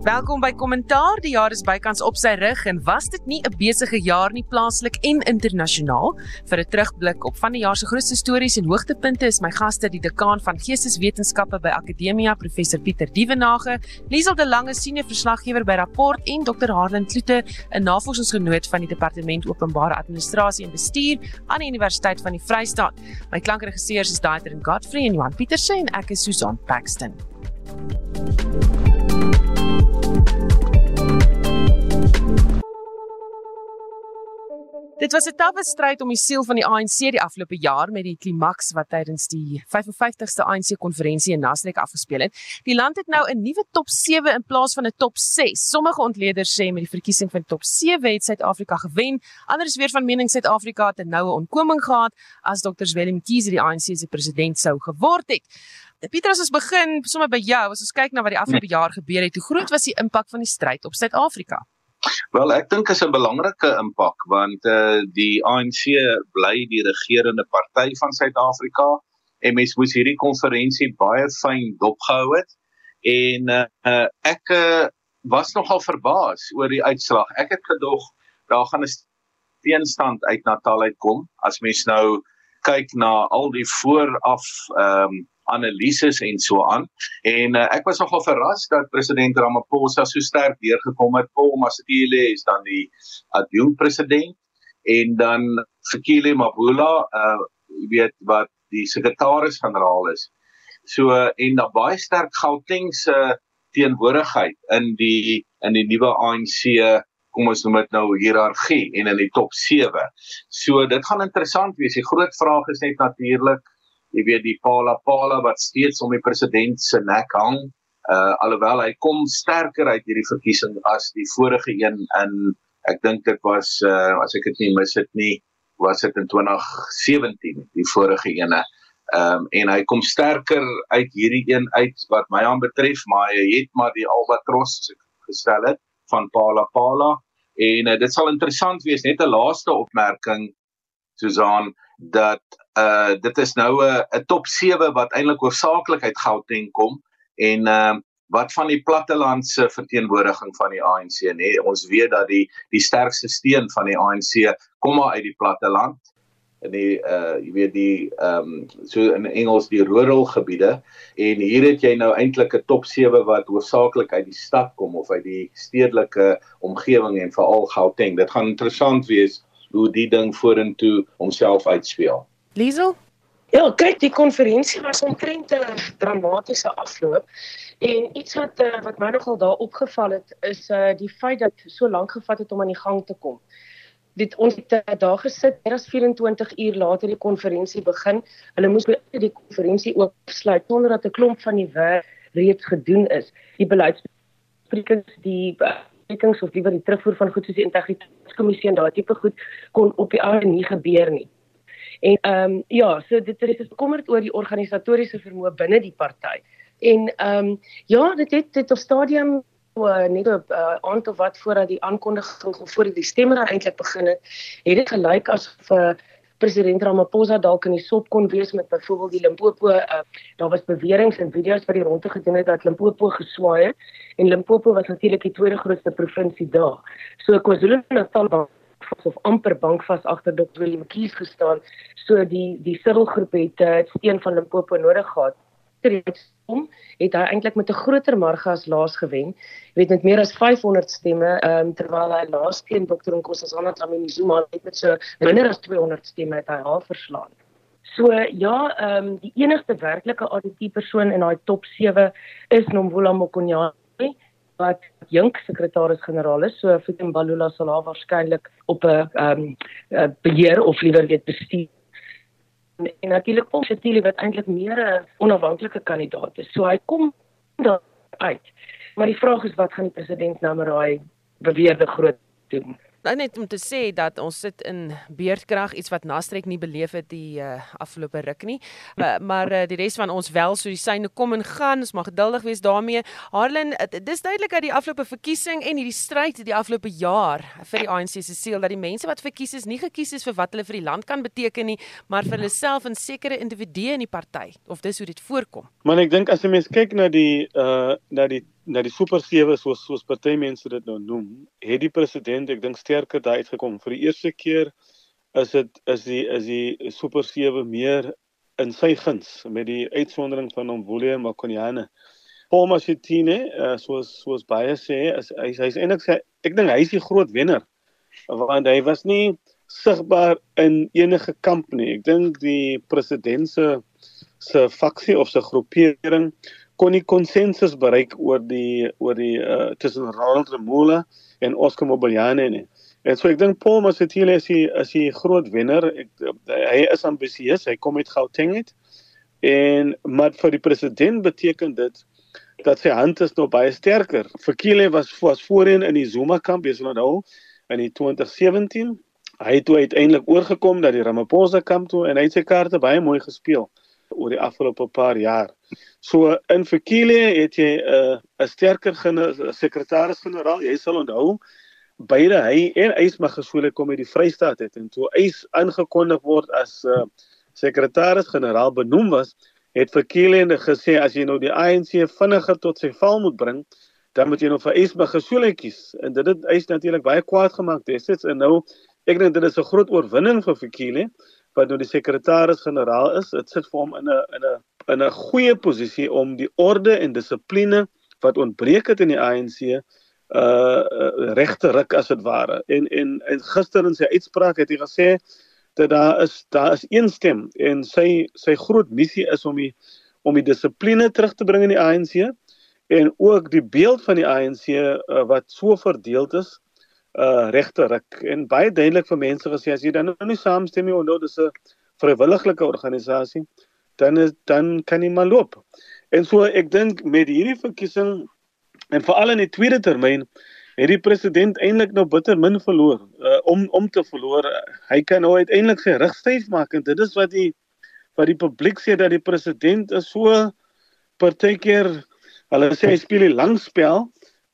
Welkom by Kommentaar. Die jaar is bykans op sy rug en was dit nie 'n besige jaar nie plaaslik en internasionaal? Vir 'n terugblik op van die jaar se grootste stories en hoogtepunte is my gaste die dekaan van Geesteswetenskappe by Akademia, professor Pieter Dievenage, Liesel de Lange, senior verslaggewer by Rapport en Dr. Harlan Kloete, 'n navorsingsgenoot van die Departement Openbare Administrasie en Bestuur aan die Universiteit van die Vrystaat. My klankregisseurs is Daiter en Godfrey en Johan Pieterse en ek is Susan Paxton. Dit was 'n tawwe stryd om die siel van die ANC die afgelope jaar met die klimaks wat tydens die 55ste ANC konferensie in Nasrek afgespeel het. Die land het nou 'n nuwe top 7 in plaas van 'n top 6. Sommige ontleeders sê met die verkiesing van top 7 het Suid-Afrika gewen. Ander is weer van mening Suid-Afrika het 'n noue onkoming gehad as Dr. Willem Kieser die ANC se president sou geword het. Pieter, as ons begin sommer by jou, as ons kyk na wat die afgelope jaar gebeur het, hoe groot was die impak van die stryd op Suid-Afrika? Wel, ek dink is 'n belangrike impak want eh uh, die ANC bly die regerende party van Suid-Afrika en mens moes hierdie konferensie baie fyn dopgehou het en eh uh, ek uh, was nogal verbaas oor die uitslag. Ek het gedog daar gaan 'n teenstand uit Natal uitkom as mens nou kyk na al die vooraf ehm um, analises en so aan. En uh, ek was nogal verras dat president Ramaphosa so sterk deurgekom het. Paul Masatile is dan die adjunct president en dan Fikile Mabula, uh jy weet wat die sekretaris-generaal is. So uh, en daar baie sterk Gauteng se teenwoordigheid in die in die nuwe ANC kom ons noem dit nou hiërargie en in die top 7. So dit gaan interessant wees. Die groot vraag is net natuurlik jy weet die Pala Pala wat steeds om die president se nek hang uh alhoewel hy kom sterker uit hierdie verkiesing as die vorige een in ek dink dit was uh as ek dit nie mis het nie was dit in 2017 die vorige ene. Um en hy kom sterker uit hierdie een uit wat my aanbetref maar hy het maar die albatros gestel het van Pala Pala en uh, dit sal interessant wees net 'n laaste opmerking Susan dat uh dit is nou 'n 'n top 7 wat eintlik hoofsaaklik uit Gauteng kom en uh wat van die plattelandse verteenwoordiging van die ANC nê ons weet dat die die sterkste steen van die ANC kom maar uit die platteland. In die uh jy weet die ehm um, so in Engels die rural gebiede en hier het jy nou eintlik 'n top 7 wat hoofsaaklik uit die stad kom of uit die stedelike omgewing en veral Gauteng. Dit gaan interessant wees hoe die ding vorentoe homself uitspeel Liesel? Ja, kyk, die konferensie was omtrent 'n dramatiese afloop en iets wat uh, wat my nogal daar opgeval het is uh die feit dat so lank gevat het om aan die gang te kom. Dit ons het uh, daar gesit, meer as 24 uur later die konferensie begin. Hulle moes die konferensie oopsluit sonder dat 'n klomp van die werk reeds gedoen is. Die beleidssprekers, die sprekings of die wat die terugvoer van goed soos die integriteitskommissie en daai tipe goed kon op die aard nie gebeur nie. En ehm um, ja, so dit is bekommerd oor die organisatoriese vermoë binne die party. En ehm um, ja, dit het dit op stadium uh, net op uh, aantal wat voordat die aankondiging of voor die stemme eintlik begin het, het dit gelyk asof uh, president Ramaphosa dalk in die sop kon wees met byvoorbeeld die Limpopo uh, daar was beweringe en video's wat die rondte gedoen het dat Limpopo geswaai het en Limpopo was natuurlik die tweede grootste provinsie daar. So KwaZulu-Natal of amper bankvas agter Dr. Willem Kies gestaan. So die die siddelgroep het uh, steen van Limpopo nodig gehad. Om het hy eintlik met 'n groter marge as laas gewen. Jy weet met meer as 500 stemme, ehm um, terwyl hy laas teen Dr. Nkosazana Dlamini Zuma het met so minder as 200 stemme het hy haar verslaan. So ja, ehm um, die enigste werklike ADT persoon in daai top 7 is Nomvula Mokonyane wat jong sekretaris-generaal is. So Fitem Balula sal haar waarskynlik op 'n ehm um, beheer of liewer weet bestuur. En, natuurlik kom Chatili wat eintlik meer 'n onafhanklike kandidaat is. So hy kom daar uit. Maar die vraag is wat gaan die president nou met daai beweerde groot doen? Nou net om te sê dat ons sit in beerdkrag iets wat Nastrek nie beleef het die uh, afgelope ruk nie. Uh, maar uh, die res van ons wel so die syne kom en gaan. Ons mag geduldig wees daarmee. Harlan, dis duidelik dat die afgelope verkiesing en hierdie stryd die afgelope jaar vir die ANC se siel dat die mense wat verkies is nie gekies is vir wat hulle vir die land kan beteken nie, maar vir hulle self en sekere individue in die party. Of dis hoe dit voorkom. Maar ek dink as jy mens kyk na die uh na die na die super 7 soos soos party mense dit nou noem, het die president ek dink sterker daai uitgekom. Vir die eerste keer is dit is die is die super 7 meer in sy guns met die uitsondering van hom Willem Makonyane. Paul Mashatine, uh, soos soos baie sê, is hy hy's eintlik ek dink hy is die groot wenner want hy was nie sigbaar in enige kamp nie. Ek dink die president se se faksie of se groepering kon nie konsensus bereik oor die oor die uh, tussen Ronald Remola en Oscar Mobilyane nie. En so ek dink Paul Masatile is die is die groot wenner. Ek, hy is ambisieus, hy kom met Gauteng uit. En maar vir die president beteken dit dat sy hand is nou baie sterker. Fikile was was voorheen in die Zuma kamp, jy sal onthou, in die 2017. Hy het toe uiteindelik oorgekom dat die Ramaphosa kamp toe en hy het sy kaarte baie mooi gespeel oor die afgelope paar jaar. So in Fikile het jy 'n uh, 'n sterker sekretaris-generaal, jy sal onthou beide hy en Eys Magashule kom uit die Vrystaat het en toe Eys aangekondig word as uh, sekretaris-generaal benoem was, het Fikile gesê as jy nou die ANC vinniger tot sy val moet bring, dan moet jy nou vir Eys Magashule kies. En dit het Eys natuurlik baie kwaad gemaak destyds en nou ek dink dit is 'n groot oorwinning vir Fikile wat nou die sekretaris-generaal is, dit sit vir hom in 'n in 'n in 'n goeie posisie om die orde en dissipline wat ontbreek het in die ANC uh, uh regte ruk as dit ware. En en en gister in sy uitspraak het hy gesê dat daar is daar is een stem en sy sy groot missie is om die om die dissipline terug te bring in die ANC en ook die beeld van die ANC uh, wat so verdeeld is uh regte ruk en baie duidelik vir mense gesê as jy dan nou nie saamstem nie, onthou dis 'n vrywillige organisasie, dan is dan kan jy maar loop. En so ek dink met hierdie verkiesing en veral in die tweede termyn het die president eintlik nou bitter min verloor uh, om om te verloor. Hy kan nou uiteindelik sy rug styf maak en dit is wat die wat die publiek sê dat die president is so partykeer hulle sê hy speel 'n lang spel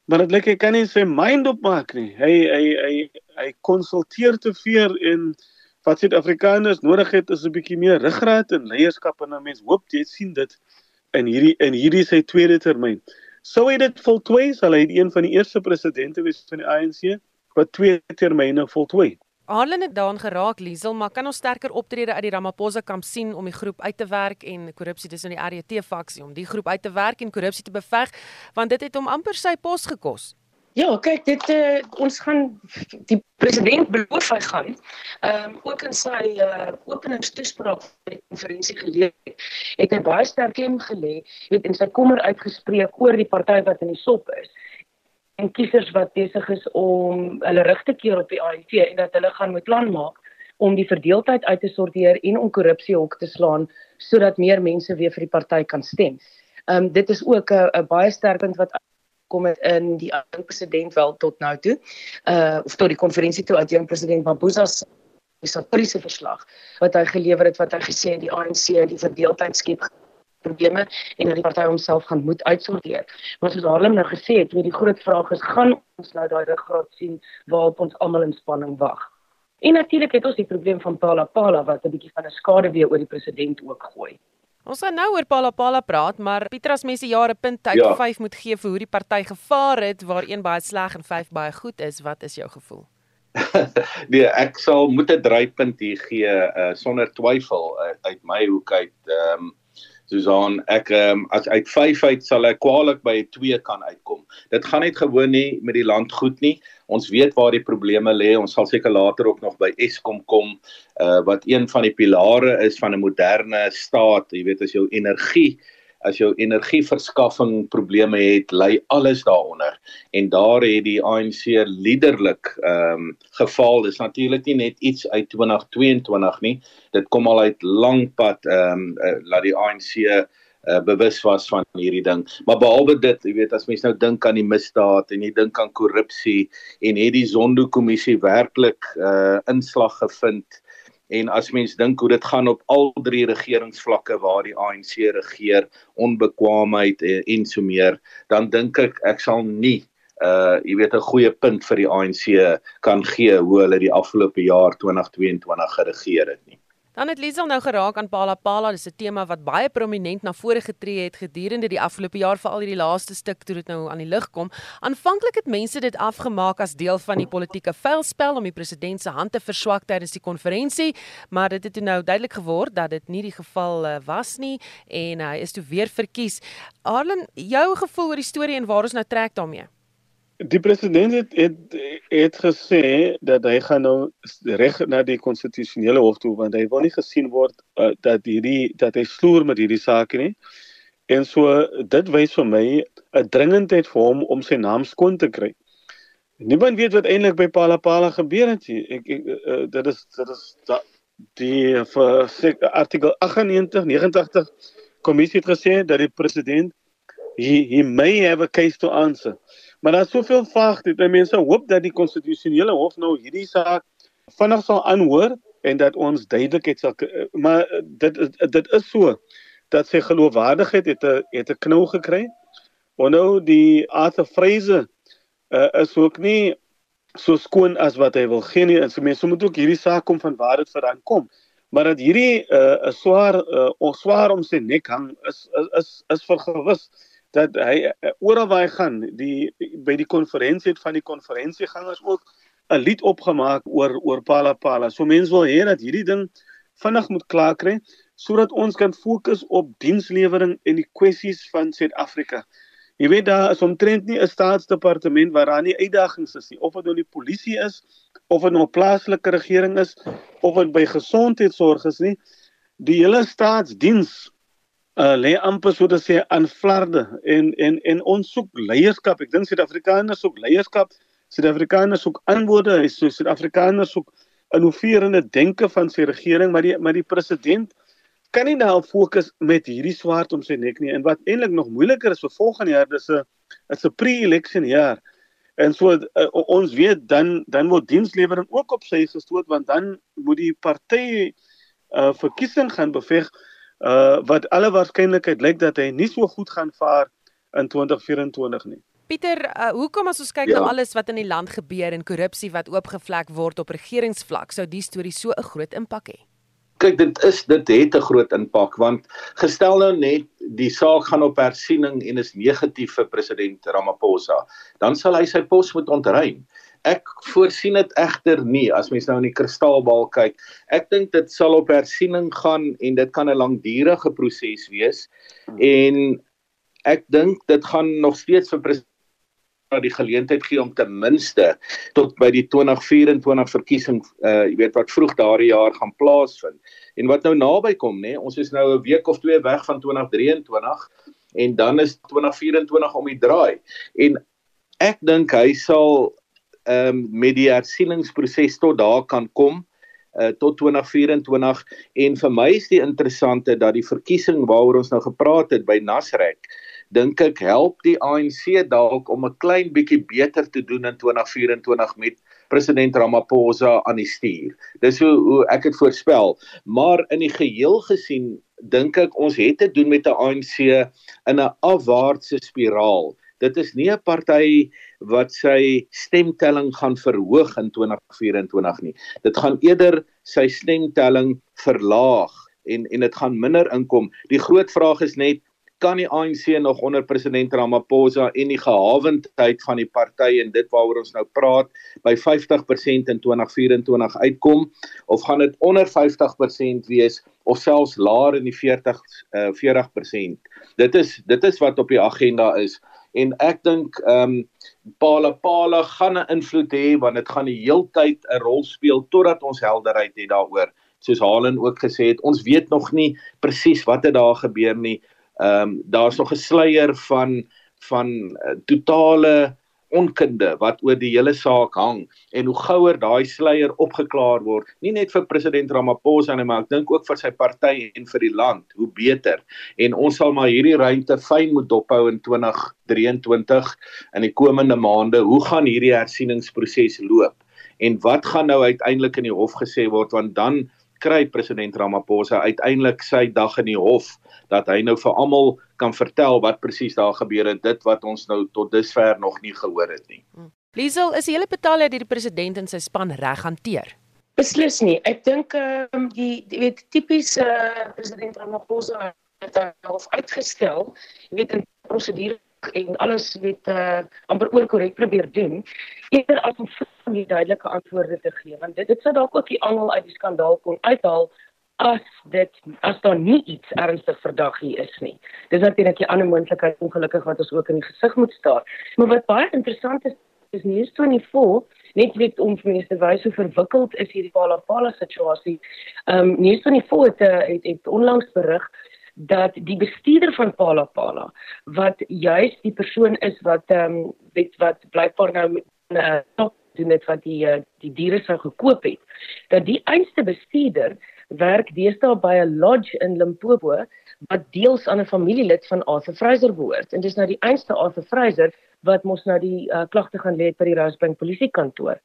maar dit lyk hy kan nie sy mind opmaak nie. Hy hy hy hy konsulteer te veel en wat Suid-Afrikaners nodig het is 'n bietjie meer ruggraat en leierskap en 'n mens hoop jy sien dit in hierdie in hierdie sy tweede termyn. Sou hy dit voltooi sal hy een van die eerste presidente wees van die ANC wat twee termyne voltooi. Harlan het daaraan geraak Liesel, maar kan ons sterker optrede uit die Ramaphosa kamp sien om die groep uit te werk en korrupsie tussen die RET faksie om die groep uit te werk en korrupsie te beveg want dit het hom amper sy pos gekos. Ja, kyk, dit uh, ons gaan die president beloof hy gaan ehm um, ook in sy uh, openingstoespraak by die konferensie geleer. Het hy baie sterk klem gelê, het in sy kommer uitgespreek oor die party wat in die sop is en kiesers wat besig is om hulle rug te keer op die ANC en dat hulle gaan moet plan maak om die verdeeldheid uit te sorteer en om korrupsie hok te slaan sodat meer mense weer vir die party kan stem. Ehm um, dit is ook 'n baie sterk punt wat kom het in die president wel tot nou toe. Uh of tot die konferensie toe uit jong president Mabuza se historiese verslag wat hy gelewer het wat hy gesê die ANC die verdeeldheid skep probleme en dat die party homself gaan moet uitsorteer. Maar soos Harlem nou gesê het, weet die groot vraag is gaan ons nou daai ruggraat sien waarop ons almal in spanning wag. En natuurlik het ons die probleem van Pala Pala wat 'n bietjie van 'n skade weer oor die president ook gooi. Ons gaan nou oor Pala Pala praat, maar Pietras mense jare punt tyd ja. 5 moet gee vir hoe die party gevaar het waar een baie sleg en 5 baie goed is. Wat is jou gevoel? nee, ek sal moet 'n drypunt hier gee uh, sonder twyfel uh, uit my hoek uit. Ehm um, Susan, ek um, as uit 5 uit sal ek kwaliek by 2 kan uitkom. Dit gaan net gewoon nie met die land goed nie. Ons weet waar die probleme lê. Ons sal seker later ook nog by Eskom kom, uh wat een van die pilare is van 'n moderne staat. Jy weet as jou energie as jou energieverskaffing probleme het, lê alles daaronder. En daar het die ANC liderlik ehm um, gefaal. Dis natuurlik nie net iets uit 2022 nie. Dit kom al uit lank pad ehm um, uh, laat die ANC uh, bewus was van hierdie ding. Maar behalwe dit, jy weet as mens nou dink aan die misdaad en jy dink aan korrupsie en het die Zondo-kommissie werklik uh inslag gevind en as mens dink hoe dit gaan op al drie regeringsvlakke waar die ANC regeer, onbekwaamheid en, en so meer, dan dink ek ek sal nie uh jy weet 'n goeie punt vir die ANC kan gee hoe hulle die afgelope jaar 2022 geregeer het nie. Dan het Liesel nou geraak aan Pala Pala, dis 'n tema wat baie prominent na vore getree het gedurende die afgelope jaar, veral hierdie laaste stuk toe dit nou aan die lig kom. Aanvanklik het mense dit afgemaak as deel van die politieke veldspel om die president se hand te verswak tydens die konferensie, maar dit het toe nou duidelik geword dat dit nie die geval uh, was nie en hy is toe weer verkies. Arlen, jou gevoel oor die storie en waar ons nou trek daarmee? Die president het, het het gesê dat hy gaan nou reg na die konstitusionele hof toe want hy wil nie gesien word uh, dat hierdie dat hy sloer met hierdie saak nie. En so dit wys vir my 'n dringendheid vir hom om sy naam skoon te kry. Niemand weet wat eintlik by Palapala gebeur het nie. Ek, ek uh, dit is dit is da, die vir artikel 98 89 kommissie het gesê dat die president he, he may have a case to answer. Maar daar's soveel vaagheid. Die mense hoop dat die konstitusionele hof nou hierdie saak vinnig sal aanhoor en dat ons duidelikheid sal maar dit dit is so dat sy geloofwaardigheid het 'n het 'n knou gekry. En nou die Arthur Fraser uh, is ook nie so skoon as wat hy wil gee nie. So mense moet ook hierdie saak kom van waar dit vandaan kom. Maar dat hierdie 'n uh, swaar uh, swaar om sy nek hang is is is, is vergewis dat hy eh, oral waar hy gaan die by die konferensie het van die konferensiegangers ook 'n lied opgemaak oor oor Pala Pala. So mense wil hê dat hierdie ding vinnig moet klaar kry sodat ons kan fokus op dienslewering en die kwessies van Suid-Afrika. Jy weet daar is omtrent nie 'n staatsdepartement waar daar nie uitdagings is nie, of dit nou die polisie is, of dit nou plaaslike regering is, of dit by gesondheidsorg is nie. Die hele staatsdiens uh lê amper so te sê aan flarde en en en ons soek leierskap. Ek dink Suid-Afrikaners soek leierskap. Suid-Afrikaners soek antwoorde. Suid-Afrikaners soek innoverende denke van sy regering, maar die maar die president kan nie nou fokus met hierdie swaard om sy nek nie. En wat eintlik nog moeiliker is vir volgende jaar, dis 'n is 'n pre-election jaar. En so uh, ons weet dan dan word dienslewering ook op sy gestoot want dan moet die party uh verkiesing gaan beveg uh wat alle waarskynlikheid lyk dat hy nie so goed gaan vaar in 2024 nie. Pieter, uh, hoekom as ons kyk ja. na alles wat in die land gebeur en korrupsie wat oopgevlek word op regeringsvlak, sou die storie so 'n groot impak hê? Kyk, dit is dit het 'n groot impak want gestel nou net die saak gaan op hersiening en is negatief vir president Ramaphosa, dan sal hy sy pos moet ontruim ek voorsien dit egter nie as mens nou in die kristalbal kyk. Ek dink dit sal op hersiening gaan en dit kan 'n langdurige proses wees hmm. en ek dink dit gaan nog steeds vir president die geleentheid gee om ten minste tot by die 2024 verkiesing uh jy weet wat vroeg daardie jaar gaan plaasvind. En wat nou naby kom nê, ons is nou 'n week of twee weg van 2023 en dan is 2024 om die draai. En ek dink hy sal ehm um, met die hersieningsproses tot daar kan kom uh, tot 2024 en vir my is die interessante dat die verkiesing waaroor ons nou gepraat het by Nasrek dink ek help die ANC dalk om 'n klein bietjie beter te doen in 2024 met president Ramaphosa aan die stuur. Dis hoe hoe ek dit voorspel, maar in die geheel gesien dink ek ons het te doen met 'n ANC in 'n afwaartse spiraal dit is nie 'n party wat sy stemtelling gaan verhoog in 2024 nie. Dit gaan eerder sy stemtelling verlaag en en dit gaan minder inkom. Die groot vraag is net kan die ANC nog onder president Ramaphosa en die gehawendheid van die party en dit waaroor ons nou praat by 50% in 2024 uitkom of gaan dit onder 50% wees of selfs laer in die 40 uh, 40%. Dit is dit is wat op die agenda is en ek dink ehm um, Pala Pala gaan 'n invloed hê want dit gaan die heeltyd 'n rol speel totdat ons helderheid het daaroor. Soos Halen ook gesê het, ons weet nog nie presies wat het daar gebeur nie. Ehm um, daar's nog 'n sluier van van uh, totale onkunde wat oor die hele saak hang en hoe gouer daai sluier opgeklaar word nie net vir president Ramaphosa nie maar ek dink ook vir sy party en vir die land hoe beter. En ons sal maar hierdie ruimte fyn moet dophou in 2023 in die komende maande. Hoe gaan hierdie hersieningsproses loop? En wat gaan nou uiteindelik in die hof gesê word? Want dan kry president Ramaphosa uiteindelik sy dag in die hof dat hy nou vir almal kan vertel wat presies daar gebeur het dit wat ons nou tot dusver nog nie gehoor het nie. Hmm. Liesel, is die hele betaal deur die president en sy span reg hanteer? Beslis nie. Ek dink ehm um, die jy weet tipies uh, president Ramaphosa het hom uitgestel. Jy weet 'n prosedure en alles weet uh, amper oor korrek probeer doen eerder as om nie duidelike antwoorde te gee want dit dit sou dalk ook die angel uit die skandaal kon uithaal as dit as daar nie iets ernstig verdag hier is nie. Dis natuurlik 'n ander moontlikheid ongelukkig wat ons ook in die gesig moet staar. Maar wat baie interessant is is nie eens 24 net weet om vir mense te wys hoe verwikkeld is hierdie Pala Pala situasie. Ehm um, nie eens 24 het, eh, het het onlangs berig dat die bestuurder van Pala Pala wat juis die persoon is wat ehm um, weet wat blykbaar nou met 'n uh, top doen dit wat die uh, die diere sou gekoop het dat die einste bestuurder werk deesdae by 'n lodge in Limpopo wat deels aan 'n familielid van Arthur Fraser behoort en dis nou die einste Arthur Fraser wat mos nou die uh, klagte gaan lê by die Rosebank polisiekantoor.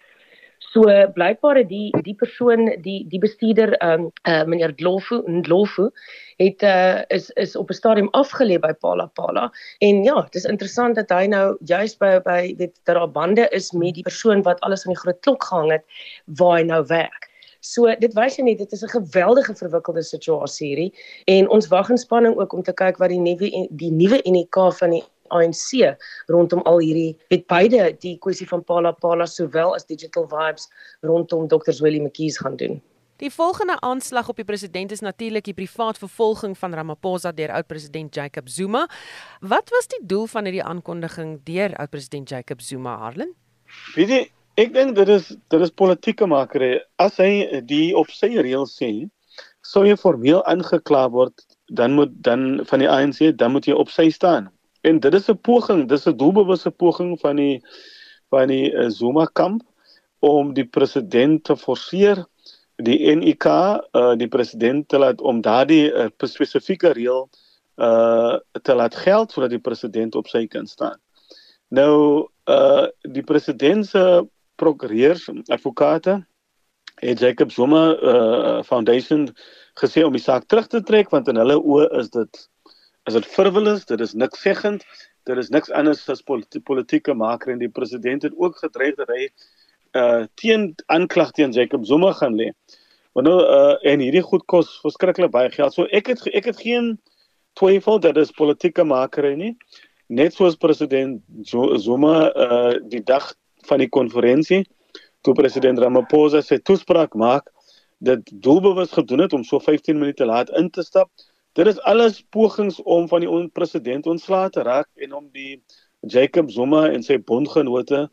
So blykbaar het die die persoon die die bestuurder um uh, meneer Dlofu Ndlofu het uh, is is op 'n stadium afgelê by Pala Pala en ja, dit is interessant dat hy nou juist by by weet dat daar bande is met die persoon wat alles aan die groot klok gehang het waar hy nou werk. So dit wys net dit is 'n geweldige verwikkelde situasie hierdie en ons wag in spanning ook om te kyk wat die nuwe die nuwe UNK van die ANC rondom al hierdie het beide die kwessie van Pala Pala sowel as Digital Vibes rondom Dr. Willie McKees gaan doen. Die volgende aanslag op die president is natuurlik die privaat vervolging van Ramaphosa deur oud-president Jacob Zuma. Wat was die doel van hierdie aankondiging deur oud-president Jacob Zuma, Harlan? Weet jy, ek dink dit is dit is politieke makery. As hy die op sy reëls sê, sou hy formeel aangekla word, dan moet dan van die ANC, dan moet jy op sy staan. En dit is 'n poging, dis 'n doelbewuste poging van die van die uh, Zuma kamp om die president te forceer die NIK uh, eh, die president te laat om daardie uh, spesifieke reël uh te laat geld sodat die president op sy kan staan. Nou uh die president se prokureurs, advokate het Jacob Zuma uh Foundation gesê om die saak terug te trek want in hulle oë is dit is dit frivolous, dit is niks seggend, dit is niks anders as politi politieke maker en die president het ook gedreig dat hy uh teen aanklag teen Jacob Zuma gaan lê. Want nou uh en hierdie goed kos verskriklik baie geld. So ek het ek het geen twyfel dat dit politieke maker is nie. Net soos president Zuma uh die dag van die konferensie toe president Ramaphosa sy toespraak maak dit doelbewus gedoen het om so 15 minute laat in te stap. Dit is alles pogings om van die president ontslae te raak en om die Jacob Zuma en sy bondgenote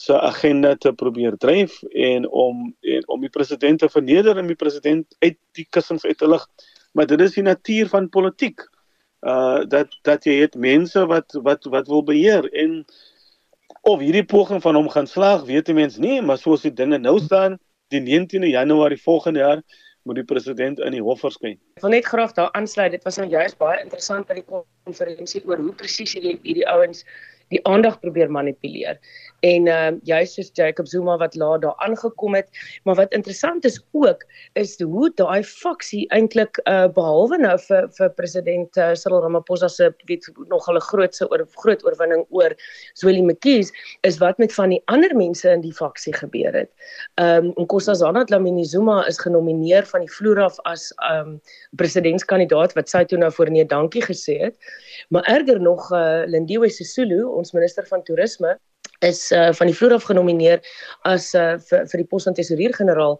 se agenda te probeer dryf en om en om die president te verneder en die president uit die kussings uit te lig. Maar dit is die natuur van politiek. Uh dat dat jy het mense wat wat wat wil beheer en of hierdie poging van hom gaan slaag, weet die mens nie, maar soos die dinge nou staan, die 19de Januarie volgende jaar moet die president in die hof verskyn. Ek wil net graag daar aansluit. Dit was nou juist baie interessant by die konferensie oor hoe presies hierdie hierdie ouens die aandag probeer manipuleer. En ehm uh, juist soos Jacob Zuma wat laat daar aangekom het, maar wat interessant is ook is hoe daai faksie eintlik uh behalwe nou vir vir president uh, Cyril Ramaphosa se weet nog hulle grootse oor groot oorwinning oor Zweli Mkhize is wat met van die ander mense in die faksie gebeur het. Ehm um, Nkosazana Dlamini Zuma is genomineer van die vloer af as ehm um, presidentskandidaat wat sy toe nou voor nee dankie gesê het. Maar erger nog uh Lindiwe Sisulu, ons minister van toerisme is uh, van die vloer af genomineer as uh, vir vir die pos van tesourier-generaal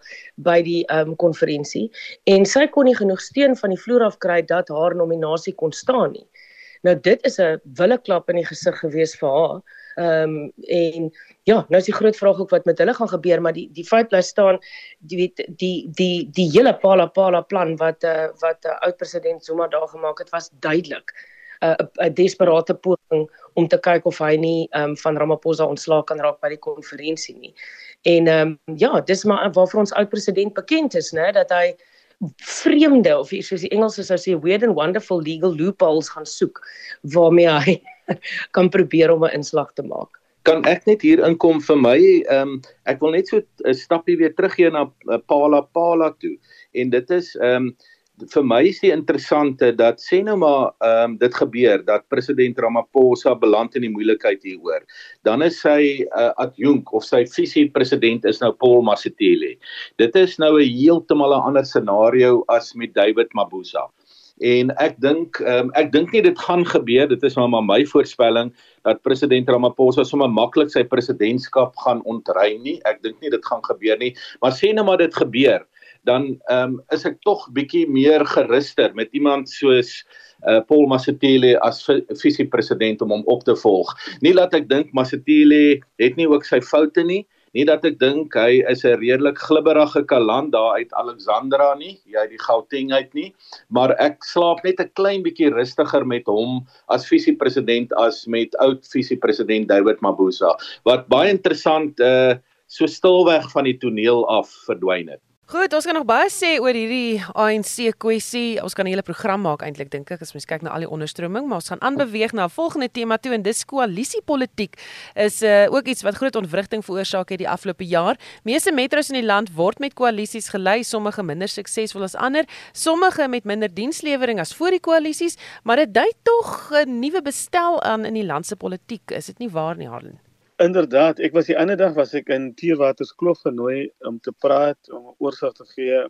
by die um konferensie en sy kon nie genoeg steun van die vloer af kry dat haar nominasie kon staan nie. Nou dit is 'n wille klap in die gesig gewees vir haar. Ehm um, en ja, nou is die groot vraag ook wat met hulle gaan gebeur, maar die die feit bly staan, jy weet die die die hele Pala Pala plan wat uh, wat uh, oud president Zuma daar gemaak het was duidelik 'n uh, 'n desperate poging om te kyk of hy nie um, van Ramaphosa ontslaak kan raak by die konferensie nie. En ehm um, ja, dis maar waarvoor ons oud president bekend is, né, dat hy vreemde of soos die Engelse sou sê weird and wonderful legal loopholes gaan soek waarmee hy kan probeer om 'n inslag te maak. Kan ek net hier inkom vir my ehm um, ek wil net so 'n stappie weer teruggee na uh, Pala Pala toe en dit is ehm um, vir my is die interessante dat sê nou maar ehm um, dit gebeur dat president Ramaphosa beland in die moeilikheid hieroor. Dan is sy uh, adjunk of sy visie president is nou Paul Masitele. Dit is nou 'n heeltemal 'n ander scenario as met David Mabuza. En ek dink um, ek dink nie dit gaan gebeur dit is maar, maar my voorspelling dat president Ramaphosa sommer maklik sy presidentskap gaan ontry nie. Ek dink nie dit gaan gebeur nie. Maar sê nou maar dit gebeur dan ehm um, is ek tog bietjie meer geruster met iemand soos uh, Paul Masitile as visiepresident om hom op te volg. Nie dat ek dink Masitile het nie ook sy foute nie, nie dat ek dink hy is 'n redelik glibberige kaland daar uit Alexandra nie, jy uit die Gauteng uit nie, maar ek slaap net 'n klein bietjie rustiger met hom as visiepresident as met oud visiepresident David Mabuza wat baie interessant uh so stilweg van die toneel af verdwyn het. Goed, ons kan nog baie sê oor hierdie ANC kwessie. Ons kan 'n hele program maak eintlik dink ek as mens kyk na al die onderstroming, maar ons gaan aanbeweeg na 'n volgende tema toe en dis koalisiepolitiek. Is uh, ook iets wat groot ontwrigting veroorsaak het die afgelope jaar. Meeste metros in die land word met koalisies gelei, sommige minder suksesvol as ander, sommige met minder dienslewering as voor die koalisies, maar dit dui tog 'n nuwe bestel aan in die land se politiek. Is dit nie waar nie, Harlan? Inderdaad, ek was die ander dag was ek in Tierwaterskloof genooi om te praat om 'n oorsig te gee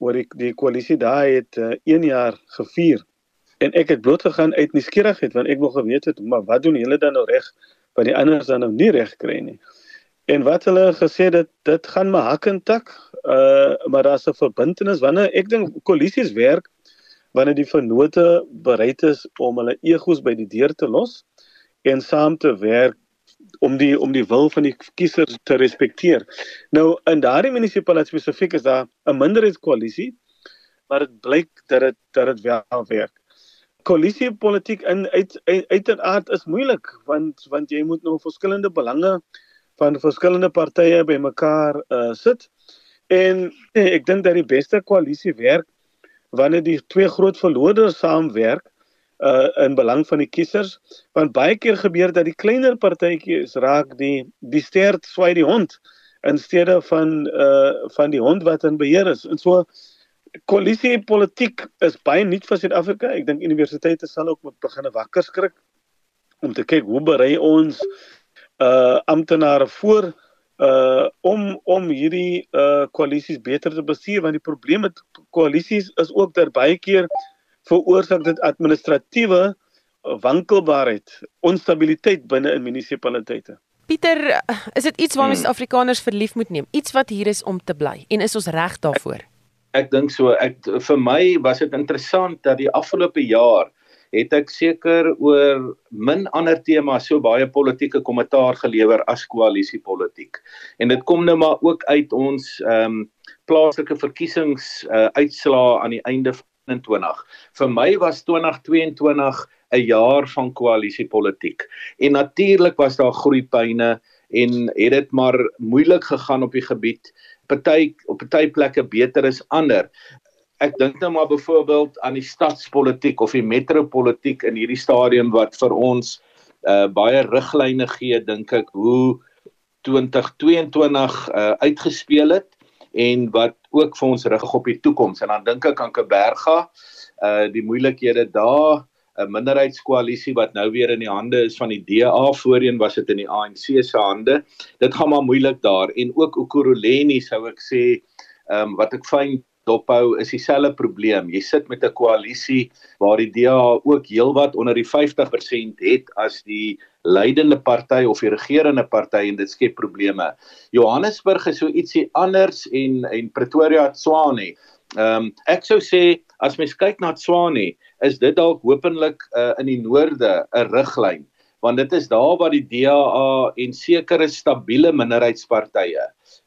oor die die koalisie daai het 1 uh, eh, jaar gevier. En ek het bloot gegaan uit nuuskierigheid want ek wou geweet het maar wat doen julle dan nou reg wat die ander dan nou nie reg kry nie. En wat hulle gesê dit dit gaan my hak en tak, uh maar daar's 'n verbintenis wanneer ek dink koalisies werk wanneer die vennote bereid is om hulle egos by die deur te los en saam te werk om die om die wil van die kiesers te respekteer. Nou in daardie munisipaliteit spesifiek is daar 'n minderheidskoalisie, maar dit blyk dat dit dat dit wel werk. Koalisiepolitiek in uit uiteraard is moeilik want want jy moet nou verskillende belange van verskillende partye bymekaar uh, sit. En ek dink dat die beste koalisie werk wanneer die twee groot verloders saamwerk uh in belang van die kiesers want baie keer gebeur dat die kleiner partytjies raak die die stert swai die hond in steede van uh van die hond wat in beheer is. En so koalisie politiek is baie nuut vir Suid-Afrika. Ek dink universiteite sal ook moet begine wakker skrik om te kyk hoe berei ons uh amptenare voor uh om om hierdie uh koalisies beter te bestuur want die probleem met koalisies is ook dat baie keer veroorsaak dit administratiewe wankelbaarheid, onstabiliteit binne in munisipaliteite. Pieter, is dit iets waarmee hmm. Suid-Afrikaners verlief moet neem? Iets wat hier is om te bly en is ons reg daarvoor? Ek, ek dink so. Ek vir my was dit interessant dat die afgelope jaar het ek seker oor min ander temas so baie politieke kommentaar gelewer as koalisiepolitiek. En dit kom nou maar ook uit ons ehm um, plaaslike verkiesings uh, uitslaa aan die einde 2021. Vir my was 2022 'n jaar van koalisiepolitiek. En natuurlik was daar groeipyne en het dit maar moeilik gegaan op die gebied. Party op party plekke beter as ander. Ek dink nou maar byvoorbeeld aan die stadspolitiek of die metropolitiek in hierdie stadium wat vir ons uh baie riglyne gee dink ek hoe 2022 uh uitgespeel het en wat ook vir ons rig op die toekoms. En dan dink ek aan Kaberga uh die moeilikhede daar 'n minderheidskoalisie wat nou weer in die hande is van die DA voorheen was dit in die ANC se hande. Dit gaan maar moeilik daar. En ook Ukuruleni sou ek sê ehm um, wat ek fyn dophou is dieselfde probleem. Jy sit met 'n koalisie waar die DA ook heelwat onder die 50% het as die leidende party of die regerende party en dit skep probleme. Johannesburg is so ietsie anders en en Pretoria Tshwane. Ehm um, ek sou sê as mens kyk na Tshwane, is dit dalk hopelik uh, in die noorde 'n riglyn want dit is daar waar die DA en sekere stabiele minderheidspartye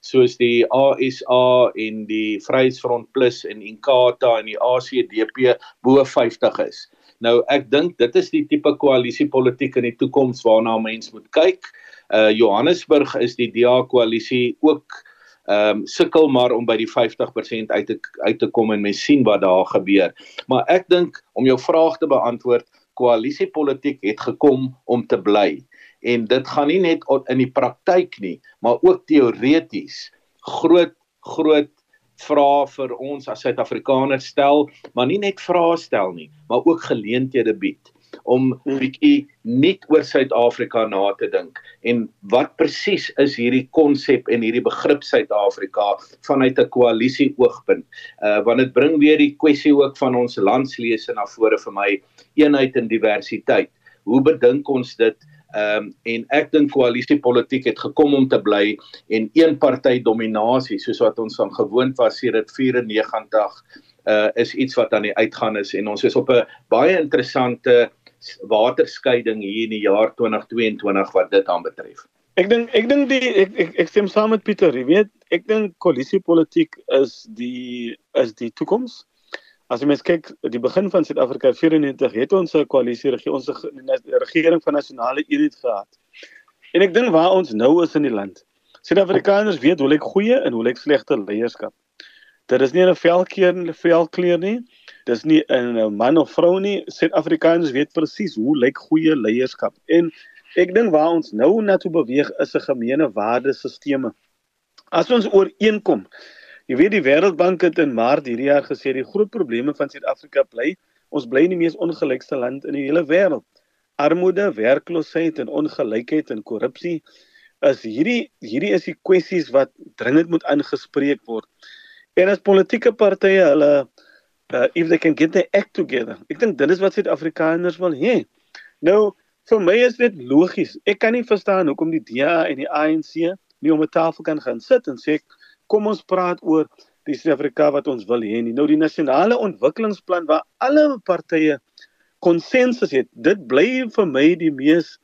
soos die ASA en die Vryheidsfront Plus en Inkatha en die ACDP bo 50 is. Nou ek dink dit is die tipe koalisiepolitiek in die toekoms waarna mense moet kyk. Uh Johannesburg is die DA koalisie ook ehm um, sukkel maar om by die 50% uit te uit te kom en mens sien wat daar gebeur. Maar ek dink om jou vraag te beantwoord, koalisiepolitiek het gekom om te bly en dit gaan nie net in die praktyk nie, maar ook teoreties groot groot vrae vir ons as Suid-Afrikaners stel, maar nie net vrae stel nie, maar ook geleenthede bied om Hmm. bietjie net oor Suid-Afrika na te dink en wat presies is hierdie konsep en hierdie begrip Suid-Afrika vanuit 'n koalisie oogpunt. Uh want dit bring weer die kwessie ook van ons landslese na vore vir my eenheid en diversiteit. Hoe bedink ons dit? Ehm um, en ek dink koalisiepolitiek het gekom om te bly en een party dominasie soos wat ons van gewoond was sedert 94 uh is iets wat aan die uitgaan is en ons is op 'n baie interessante waterskeiding hier in die jaar 2022 wat dit aanbetref. Ek dink ek dink die ek, ek ek stem saam met Pieter. Jy weet, ek dink koalisiepolitiek is die is die toekoms. As jy mens kyk, die begin van Suid-Afrika 94 het ons 'n koalisie regering, ons 'n regering van nasionale eenheid gehad. En ek dink waar ons nou is in die land. Suid-Afrikaners weet hoe lyk goeie en hoe lyk slegte leierskap. Dit is nie 'n velkleur en 'n velkleur nie. Dis nie 'n man of vrou nie. Suid-Afrikaners weet presies hoe lyk goeie leierskap. En ek dink waar ons nou na toe beweeg is 'n gemeene waardesisteme. As ons ooreenkom Jy weet die Wêreldbank het in Maart hierdie jaar gesê die groot probleme van Suid-Afrika bly ons bly in die mees ongelykste land in die hele wêreld. Armoede, werkloosheid en ongelykheid en korrupsie is hierdie hierdie is die kwessies wat dringend moet aangespreek word. En as politieke partye hulle uh, if they can get their act together. Ek dink dit is wat Suid-Afrikaners wil hê. Nou vir my is dit logies. Ek kan nie verstaan hoekom die DA en die ANC nie om 'n tafel kan gaan sit en sê kom ons praat oor die Suid-Afrika wat ons wil hê nie. Nou die nasionale ontwikkelingsplan waar alle partye konsensus het. Dit bly vir my die mees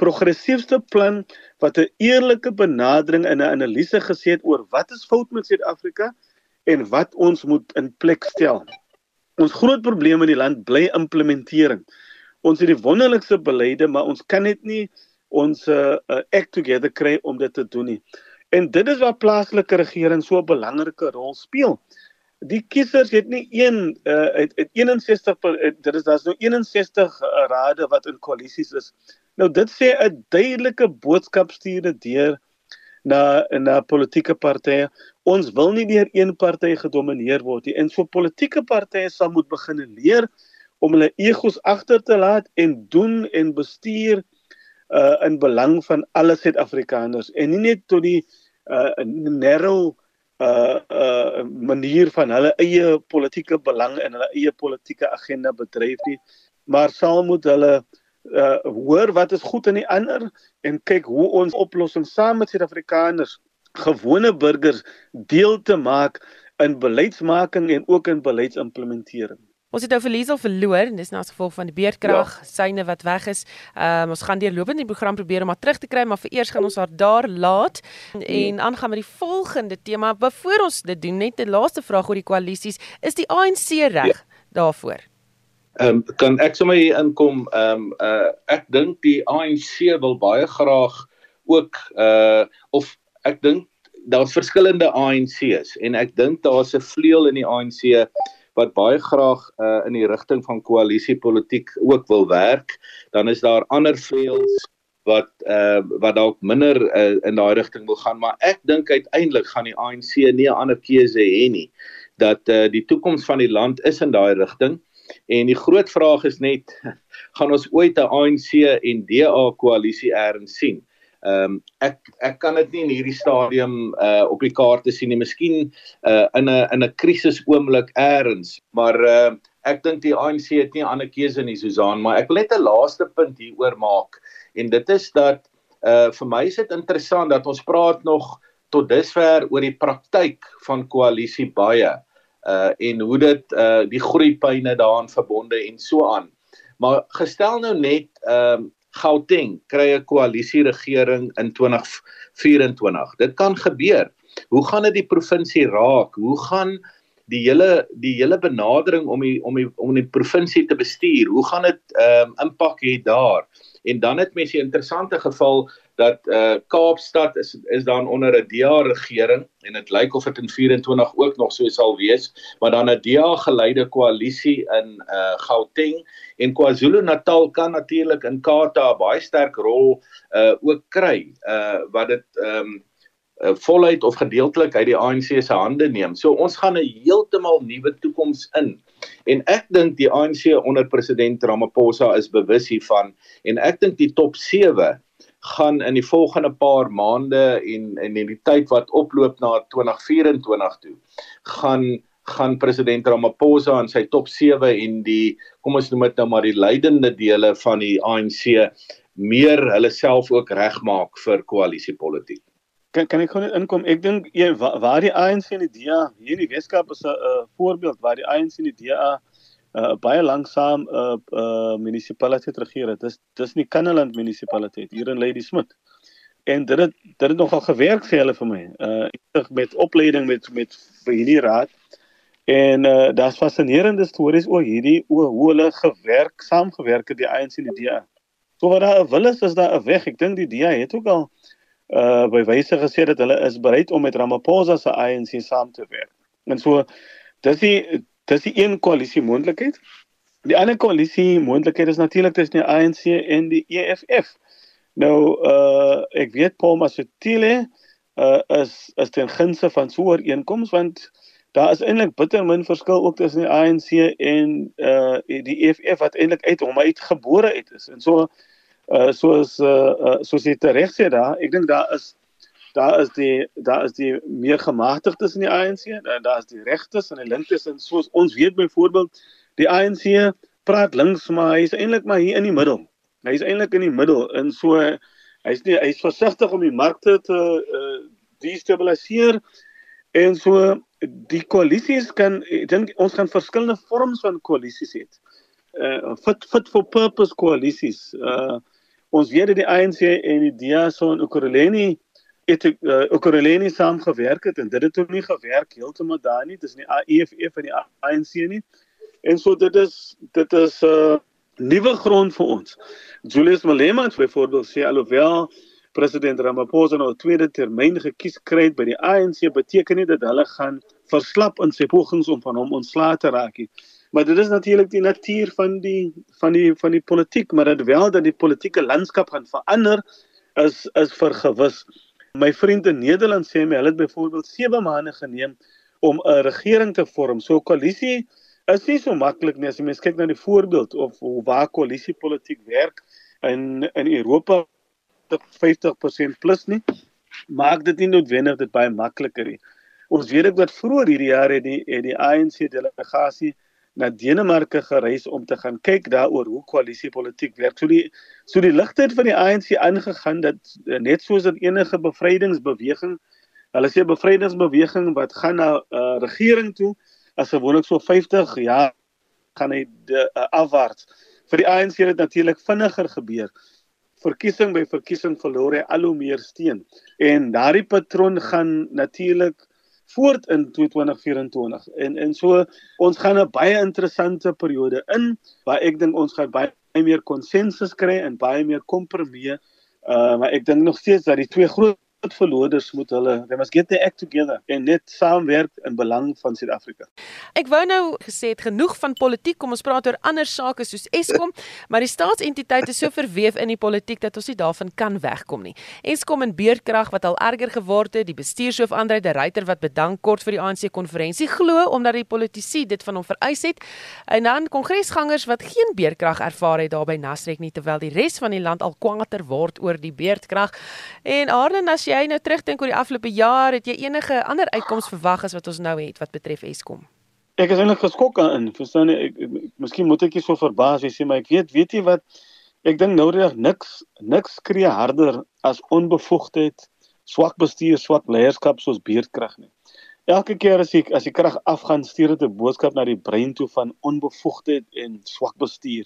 progressieefste plan wat 'n eerlike benadering in 'n analise gesê het oor wat is fout met Suid-Afrika en wat ons moet in plek stel. Ons groot probleem in die land bly implementering. Ons het die wonderlikste beleide, maar ons kan net nie ons uh, act together kry om dit te doen nie. En dit is waar plaaslike regering so 'n belangrike rol speel. Die kiesers het nie een uh, het, het 61 per, het, dit is daar's nou 61 uh, rade wat in koalisies is. Nou dit sê 'n duidelike boodskap stuur deur na na politieke partye. Ons wil nie deur een party gedomeineer word nie. En so politieke partye sal moet begin leer om hulle egos agter te laat en doen en bestuur uh in belang van alle Suid-Afrikaners en nie net tot die uh narrow uh uh manier van hulle eie politieke belang en hulle eie politieke agenda bedryf nie maar sal moet hulle uh hoor wat is goed in die ander en kyk hoe ons oplossings saam met Suid-Afrikaners gewone burgers deel te maak in beleidsmaking en ook in beleidsimplementering. Ons het nou vir Liesel verloor en dis nou as gevolg van die beerdkrag ja. syne wat weg is. Ehm um, ons gaan deurlopend die program probeer om haar terug te kry, maar vereers gaan ons haar daar laat en aangaan met die volgende tema. Voor ons dit doen, net 'n laaste vraag oor die koalisies. Is die ANC reg ja. daarvoor? Ehm um, kan ek sommer hier inkom? Ehm um, uh ek dink die ANC wil baie graag ook uh of ek dink daar's verskillende ANC's en ek dink daar's 'n vleuel in die ANC wat baie graag uh, in die rigting van koalisiepolitiek ook wil werk, dan is daar ander vleuels wat uh, wat dalk minder uh, in daai rigting wil gaan, maar ek dink uiteindelik gaan die ANC nie 'n ander keuse hê nie dat uh, die toekoms van die land is in daai rigting en die groot vraag is net gaan ons ooit 'n ANC en DA koalisie eers sien? Ehm um, ek ek kan dit nie in hierdie stadium uh op die kaarte sien nie. Miskien uh in 'n in 'n krisis oomblik eers, maar uh ek dink die ANC het nie ander keuse nie, Susan, maar ek wil net 'n laaste punt hieroor maak en dit is dat uh vir my is dit interessant dat ons praat nog tot dusver oor die praktyk van koalisie baie uh en hoe dit uh die groeipyne daaraan verbonde en so aan. Maar gestel nou net ehm uh, Gauteng kry 'n koalisieregering in 2024. Dit kan gebeur. Hoe gaan dit die provinsie raak? Hoe gaan die hele die hele benadering om die om die om die provinsie te bestuur. Hoe gaan dit ehm um, impak hê daar? En dan het mense 'n interessante geval dat uh Kaapstad is is dan onder 'n DA regering en dit lyk of dit in 24 ook nog so sal wees, maar dan 'n DA geleide koalisie in uh Gauteng en KwaZulu-Natal kan natuurlik in 'n baie sterk rol uh ook kry uh wat dit ehm um, uh, voluit of gedeeltelik uit die ANC se hande neem. So ons gaan 'n heeltemal nuwe toekoms in. En ek dink die ANC onder president Ramaphosa is bewus hiervan en ek dink die top 7 gaan in die volgende paar maande en en in die tyd wat oploop na 2024 toe gaan gaan president Ramaphosa en sy top 7 en die kom ons noem dit nou maar die leidende dele van die ANC meer hulle self ook regmaak vir koalisiepolitiek. Kan kan ek gou net inkom? Ek dink waar die ANC en die DA hier in die Weskaap is 'n voorbeeld waar die ANC en die DA uh, baie lanksaam 'n uh, uh, munisipaliteit regeer het. Dis dis nie Kannaland munisipaliteit hier in Ladysmith. En dit het dit het nogal gewerk vir hulle vir my. Uh met opleiding met met vir hierdie raad. En uh daar's fascinerende stories oor hierdie oor hoe hulle gewerk, saamgewerk het die ANC en die DA. So wat daar wil is is daar 'n weg. Ek dink die DA het ook al uh by wyse gesê dat hulle is bereid om met Ramaphosa se ANC saam te werk. En so dis die dis die een koalisie moontlikheid. Die ander koalisie moontlikheid is natuurlik tussen die ANC en die EFF. Nou uh ek weet Paul Masotile uh is is ten gunste van so 'n ooreenkoms want daar is eintlik bitter min verskil ook tussen die ANC en uh die EFF wat eintlik uit hom uit gebore uit is. En so uh soos uh, uh soos jy reg sê daar, ek dink daar is daar is die daar is die meer gemagtigdes in die ANC en daar is die regtes en die linkes en soos ons weet byvoorbeeld die ANC praat links maar hy is eintlik maar hier in die middel. Hy is eintlik in die middel en so hy's nie hy's versigtig om die markte te uh, destabiliseer en so die koalisies kan ek dink ons gaan verskillende vorms van koalisies hê. Uh fit fit for purpose koalisies. Uh ons weet dat die ANC en die DA so in Okoreleni het ek uh, Okoreleni saamgewerk het en dit het ook nie gewerk heeltemal daar nie tussen die EFF en die ANC nie. En so dit is dit is 'n uh, nuwe grond vir ons. Julius Malema het byvoorbeeld sê alhoewel president Ramaphosa nou 'n tweede termyn gekies kry by die ANC beteken nie dat hulle gaan verslap in sy pogings om van hom ontslae te raak nie. Maar dit is natuurlik die natuur van die van die van die politiek, maar dit wel dat die politieke landskap gaan verander is is vergewis. My vriend in Nederland sê my hulle het byvoorbeeld 7 maande geneem om 'n regering te vorm. So koalisie is nie so maklik nie as jy mens kyk na die voorbeeld of hoe waar koalisiepolitiek werk in in Europa tot 50% plus nie. Maak dit nie noodwendig dit baie makliker nie. Ons weet ook dat vroeër hierdie jaar het die het die ANC delegasie na Denemarke gereis om te gaan kyk daaroor hoe koalisiepolitiek werk. So die so die ligtheid van die ANC aangegaan dat eh, net soos in enige bevrydingsbeweging, hulle sê bevrydingsbeweging wat gaan na 'n uh, eh, regering toe as gewoonlik so 50 jaar gaan hy uh, afwaarts. Vir die ANC het dit natuurlik vinniger gebeur. Verkiesing by verkiesing verloor hy al hoe meer steun en daardie patroon gaan natuurlik voort in 2024 en en so ons gaan 'n baie interessante periode in waar ek dink ons gaan baie meer konsensus kry en baie meer kompromie uh maar ek dink nog steeds dat die twee groot groot verloders moet hulle they must get their act together en net saamwerk in belang van Suid-Afrika. Ek wou nou gesê het genoeg van politiek, kom ons praat oor ander sake soos Eskom, maar die staatsentiteit is so verweef in die politiek dat ons nie daarvan kan wegkom nie. Eskom en Beerdkrag wat al erger geword het, die bestuurshoof Andre de Ruyter wat bedank kort vir die ANC konferensie glo omdat die politici dit van hom vereis het. En dan kongresgangers wat geen Beerdkrag ervaar het daar by Nasrek nie terwyl die res van die land al kwaader word oor die Beerdkrag. En Arlen as jy nou terugdink oor die afgelope jaar, het jy enige ander uitkomste verwag as wat ons nou het wat betref Eskom? Ek is eintlik geskok aan, verstaan jy, ek, ek, ek miskien moet ek nie so verbaas wees maar ek weet, weet jy wat ek dink nou reg niks niks skree harder as onbevoegdheid, swak bestuur, swak leierskap soos beerdkrag nie. Elke keer as ek as die krag afgaan, stuur dit 'n boodskap na die brein toe van onbevoegdheid en swak bestuur.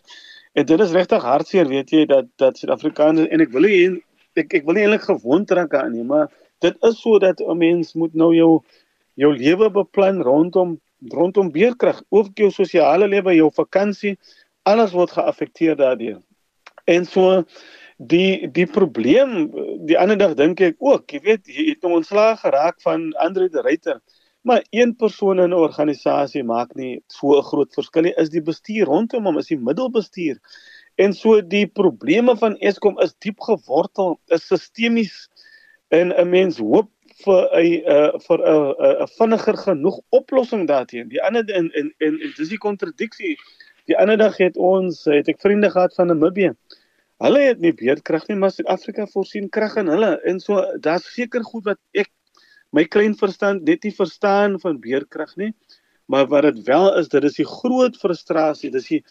En dit is regtig hartseer, weet jy, dat dat Suid-Afrikaners en ek wil nie ek ek wil nie eintlik gewond raak aan nie, maar dit is so dat 'n mens moet nou jou jou lewe beplan rondom rondom beerkrag, ook jou sosiale lewe, jou vakansie, alles word geaffekteer daardeur. En so die die probleem die ander dag dink ek ook, jy weet, jy het nou ontslaag geraak van Andre de Ruyter. Maar een persoon in 'n organisasie maak nie so 'n groot verskil nie. Is die bestuur rondom hom, is die middelbestuur. En so die probleme van Eskom is diep gewortel, is sistemies en 'n mens hoop vir 'n uh, vir 'n 'n vinniger genoeg oplossing daarteen. Die ander in in en dis die kontradiksie. Die ander dag het ons het ek vriende gehad van Namibië. Hulle het nie beerdkrag nie, maar Suid-Afrika voorsien krag aan hulle. En so daar's seker goed wat ek my klein verstand net nie verstaan van beerdkrag nie. Maar wat dit wel is, dit is die groot frustrasie. Dis die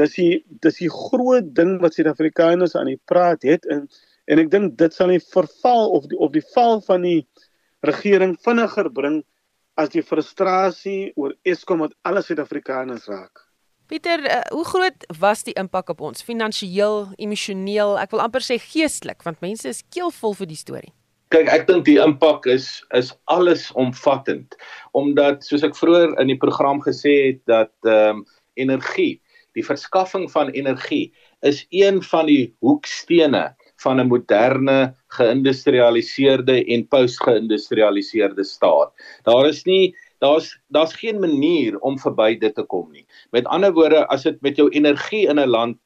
dis die dis die groot ding wat Suid-Afrikaners aan die praat het en en ek dink dit sal nie verval of die of die val van die regering vinniger bring as die frustrasie oor Eskom wat alle Suid-Afrikaners raak. Pieter, uh, hoe groot was die impak op ons finansiëel, emosioneel, ek wil amper sê geestelik, want mense is keelvol vir die storie. Kyk, ek dink die impak is is alles omvattend omdat soos ek vroeër in die program gesê het dat ehm um, energie, die verskaffing van energie is een van die hoekstene van 'n moderne geïndustrialiseerde en postgeïndustrialiseerde staat. Daar is nie daar's daar's geen manier om verby dit te kom nie. Met ander woorde, as dit met jou energie in 'n land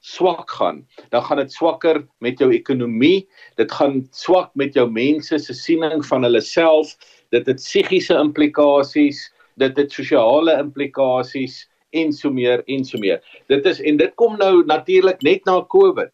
swak gaan, dan gaan dit swakker met jou ekonomie, dit gaan swak met jou mense se siening van hulle self, dit het psigiese implikasies, dit het sosiale implikasies en so meer en so meer. Dit is en dit kom nou natuurlik net na Covid.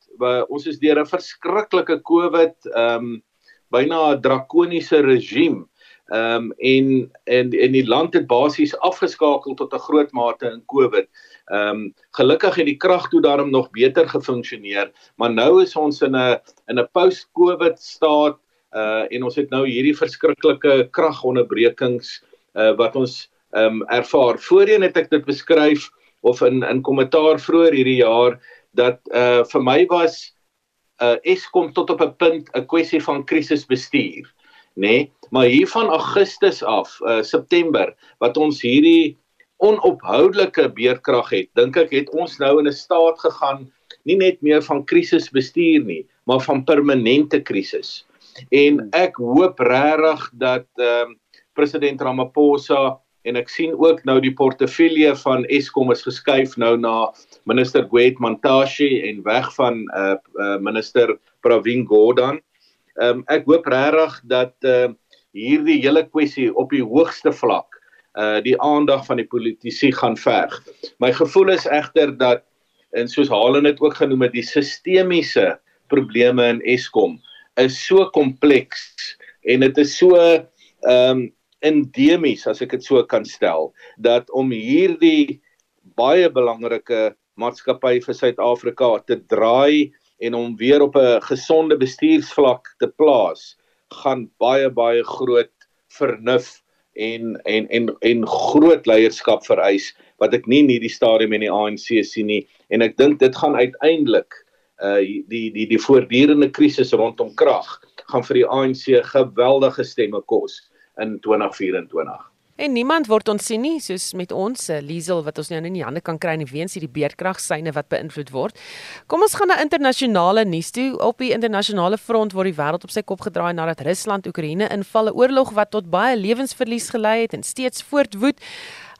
Ons is deur 'n verskriklike Covid, ehm um, byna 'n drakoniese regime Ehm um, en en en die land het basies afgeskakel tot 'n groot mate in Covid. Ehm um, gelukkig het die krag toe daarom nog beter gefunksioneer, maar nou is ons in 'n in 'n post-Covid staat uh en ons het nou hierdie verskriklike kragonderbrekings uh wat ons ehm um, ervaar. Voorheen het ek dit beskryf of in in kommentaar vroeër hierdie jaar dat uh vir my was uh Eskom tot op 'n punt 'n kwessie van krisisbestuur nê nee? maar hier van Augustus af uh, September wat ons hierdie onophoudelike beerkrag het dink ek het ons nou in 'n staat gegaan nie net meer van krisisbestuur nie maar van permanente krisis en ek hoop regtig dat uh, president Ramaphosa en ek sien ook nou die portefeulje van Eskom is geskuif nou na minister Gwet Mantashe en weg van uh, uh, minister Pravin Gordhan Ehm um, ek hoop regtig dat uh, hierdie hele kwessie op die hoogste vlak uh die aandag van die politici gaan verg. My gevoel is egter dat en soos Halen dit ook genoem het, die sistemiese probleme in Eskom is so kompleks en dit is so ehm um, endemies as ek dit so kan stel dat om hierdie baie belangrike maatskappy vir Suid-Afrika te draai en om weer op 'n gesonde bestuursvlak te plaas gaan baie baie groot vernuf en en en en groot leierskap vereis wat ek nie in hierdie stadium in die ANC sien nie. En ek dink dit gaan uiteindelik uh die die die voortdurende krisis rondom krag gaan vir die ANC geweldige stemme kos in 2024 En niemand word ons sien nie soos met ons uh, Liesel wat ons nou in die hande kan kry in die weens hierdie beerdkragsyne wat beïnvloed word. Kom ons gaan na internasionale nuus toe. Op die internasionale front word die wêreld op sy kop gedraai nadat Rusland Oekraïne inval, 'n oorlog wat tot baie lewensverlies gelei het en steeds voortwoed.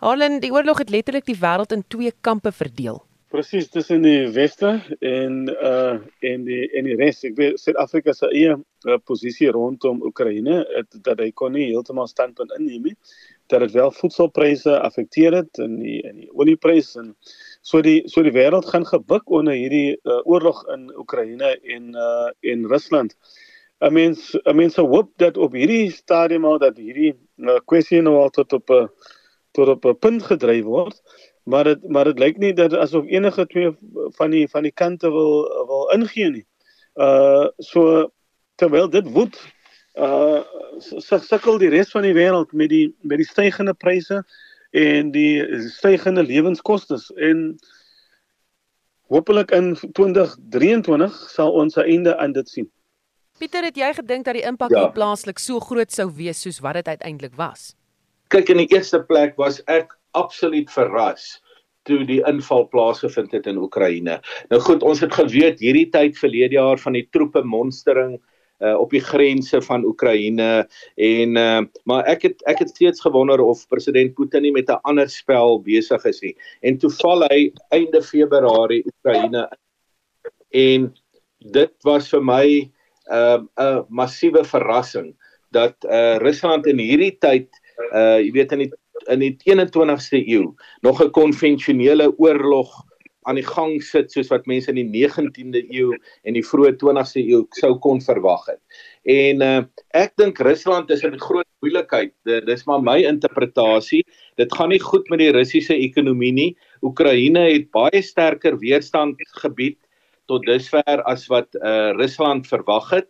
Harlan, die oorlog het letterlik die wêreld in twee kampe verdeel. Presies tussen die weste en uh en die en die res. Ek weet Suid-Afrika se eie uh, posisie rondom Oekraïne, dat hy kon nie heeltemal standpunt inneem nie dat dit wel voedselpryse affekteer het in die in die oliepryse en so die so die wêreld gaan gebuk onder hierdie uh, oorlog in Oekraïne en uh, en Rusland. I mean I mean so hoop dat op hierdie stadium al dat hierdie uh, kwessie nou al tot op 'n tot op 'n punt gedryf word. Maar dit maar dit lyk nie dat asof enige twee van die van die kante wil wil ingee nie. Uh so terwyl dit woed uh sukkel die res van die wêreld met die met die stygende pryse en die stygende lewenskoste en hopelik in 2023 sal ons 'n einde aan dit sien. Pieter, het jy gedink dat die impak ja. plaaslik so groot sou wees soos wat dit uiteindelik was? kyk in die eerste plek was ek absoluut verras toe die inval plaasgevind het in Oekraïne. Nou goed, ons het geweet hierdie tyd verlede jaar van die troepe monstering uh, op die grense van Oekraïne en uh, maar ek het ek het steeds gewonder of president Putin nie met 'n ander spel besig is nie. En toe val hy einde Februarie Oekraïne en dit was vir my 'n uh, 'n massiewe verrassing dat uh, Rusland in hierdie tyd uh jy weet in die in die 21ste eeu nog 'n konvensionele oorlog aan die gang sit soos wat mense in die 19de eeu en die vroeë 20ste eeu sou kon verwag het. En uh, ek dink Rusland is in groot moeilikheid. Dis maar my interpretasie. Dit gaan nie goed met die Russiese ekonomie nie. Oekraïne het baie sterker weerstand gebied tot dusver as wat uh, Rusland verwag het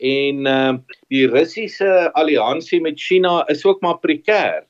en uh, die Russiese alliansie met China is ook maar prekêr.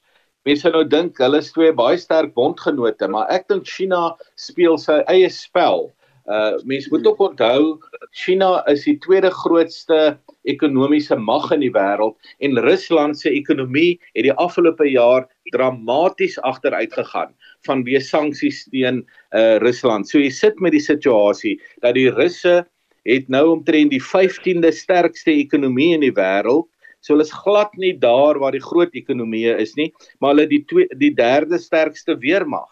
Mense nou dink hulle is twee baie sterk bondgenote, maar ek dink China speel sy eie spel. Uh mense moet ook onthou China is die tweede grootste ekonomiese mag in die wêreld en Rusland se ekonomie het die afgelope jaar dramaties agteruit gegaan vanweë sanksies teen uh Rusland. So jy sit met die situasie dat die Russe het nou omtrent die 15de sterkste ekonomie in die wêreld. So hulle is glad nie daar waar die groot ekonomieë is nie, maar hulle die twee, die derde sterkste weermag.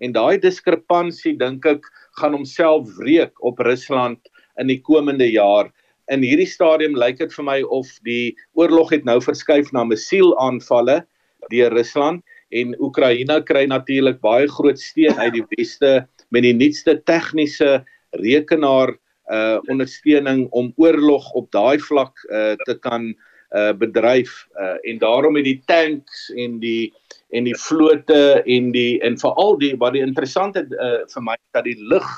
En daai diskrepansie dink ek gaan homself wreek op Rusland in die komende jaar. In hierdie stadium lyk dit vir my of die oorlog het nou verskuif na missielaanvalle deur Rusland en Oekraïne kry natuurlik baie groot steun uit die weste met die nuutste tegniese rekenaar uh ondersteuning om oorlog op daai vlak uh te kan uh bedryf uh en daarom het die tanks en die en die vlote en die en veral die wat die interessante uh vir my dat die lug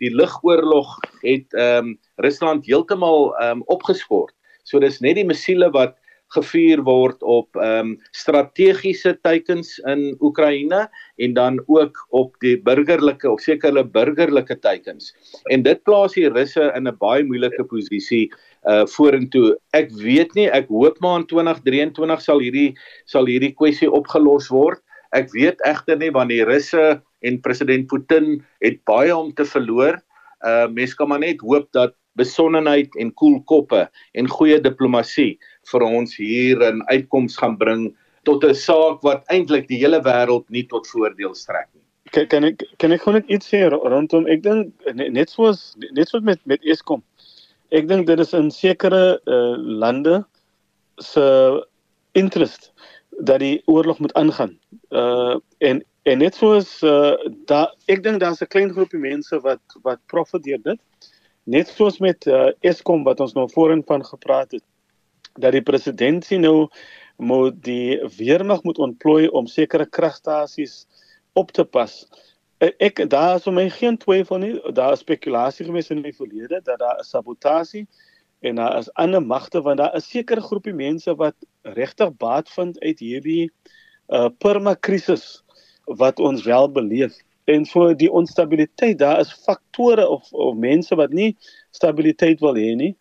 die lugoorlog het um Rusland heeltemal um opgeskort. So dis net die missiele wat gevuur word op ehm um, strategiese teikens in Oekraïne en dan ook op die burgerlike of sekere burgerlike teikens. En dit plaas die Russe in 'n baie moeilike posisie uh vorentoe. Ek weet nie, ek hoop maar in 2023 sal hierdie sal hierdie kwessie opgelos word. Ek weet egter nie wanneer die Russe en president Putin het baie om te verloor. Uh mense kan maar net hoop dat besonnenheid en koel koppe en goeie diplomatie vir ons hier 'n uitkoms gaan bring tot 'n saak wat eintlik die hele wêreld nie tot voordeel strek nie. Kan kan ek kan ek gou net iets sê rondom ek dink net soos net soos met met Eskom. Ek dink dit is in sekere uh, lande se interest dat die oorlog moet aangaan. Uh en en net soos uh, da ek dink daar's 'n klein groepie mense wat wat profiteer dit. Net soos met uh, Eskom wat ons nou voorheen van gepraat het dat die president nou moet die weermag moet ontplooi om sekere kragstasies op te pas. E, ek daar is vir my geen twyfel nie, daar is spekulasie gewees in die verlede dat daar 'n sabotasie en daar is ander magte want daar is sekere groepie mense wat regtig baat vind uit hierdie uh permakrisis wat ons wel beleef. En vir die onstabiliteit, daar is faktore of of mense wat nie stabiliteit wil hê nie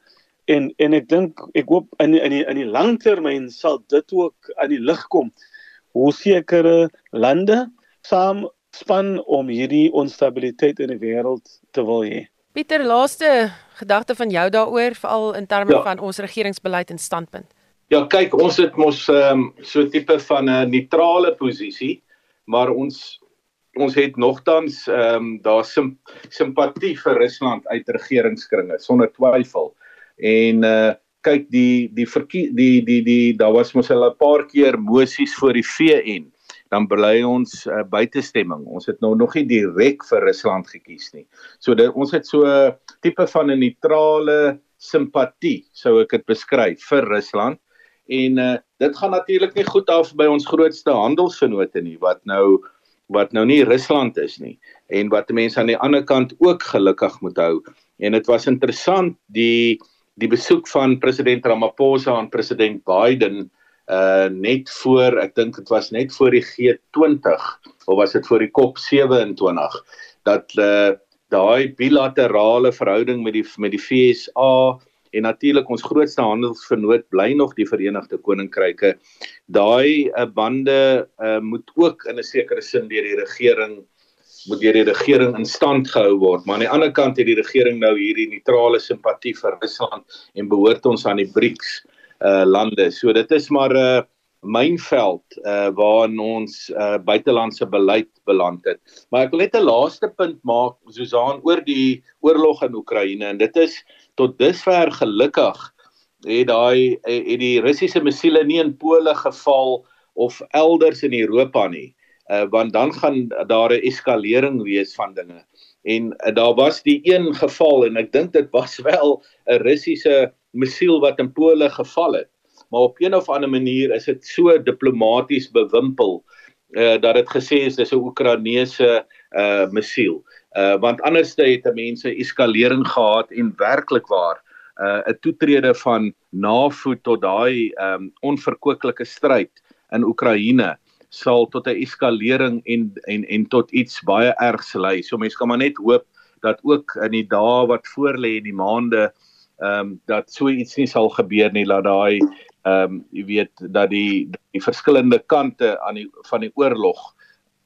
en en ek dink ek hoop in in die in die langtermyn sal dit ook aan die lig kom hoe sekere lande saam span om hierdie onstabiliteit in die wêreld te wil hê. Pieter, laaste gedagte van jou daaroor veral in terme ja. van ons regeringsbeleid en standpunt. Ja, kyk, ons het mos ehm um, so tipe van 'n neutrale posisie, maar ons ons het nogtans ehm um, daar sim, simpatie vir Rusland uit regeringskringe sonder twyfel. En uh kyk die die verkie, die die die daar was mos al 'n paar keer mosies voor die VN dan bly ons uh, buitestemming. Ons het nou nog nie direk vir Rusland gekies nie. So dit ons het so tipe van 'n neutrale simpatie sou ek dit beskryf vir Rusland. En uh, dit gaan natuurlik nie goed af by ons grootste handelsvennote nie wat nou wat nou nie Rusland is nie en wat mense aan die ander kant ook gelukkig moet hou. En dit was interessant die die besoek van president Ramaphosa aan president Biden uh net voor ek dink dit was net voor die G20 of was dit voor die COP 27 dat uh daai bilaterale verhouding met die met die FSA en natuurlik ons grootste handelsvernoot bly nog die Verenigde Koninkryke. Daai uh, bande uh, moet ook in 'n sekere sin deur die regering moet deur die regering in stand gehou word. Maar aan die ander kant het die regering nou hierdie neutrale simpatie vir Rusland en behoort ons aan die BRICS uh lande. So dit is maar 'n uh, mynveld uh waarin ons uh buitelandse beleid beland het. Maar ek wil net 'n laaste punt maak Susan oor die oorlog in Oekraïne en dit is tot dusver gelukkig het daai het die Russiese missiele nie in Pole geval of elders in Europa nie uh, want dan gaan daar 'n eskalering wees van dinge. En uh, daar was die een geval en ek dink dit was wel 'n Russiese missiel wat in Pole geval het. Maar op een of ander manier is dit so diplomaties bewimpel uh dat dit gesê is dis 'n Oekraïnese uh missiel. Uh want anders het mense eskalering gehad en werklik waar uh 'n toetrede van NAVO tot daai um onverkwikkelike stryd in Oekraïne sal tot 'n eskalering en en en tot iets baie ergs lei. So mense kan maar net hoop dat ook in die dae wat voorlê en die maande ehm um, dat so iets nie sal gebeur nie dat daai ehm um, jy weet dat die die verskillende kante aan die van die oorlog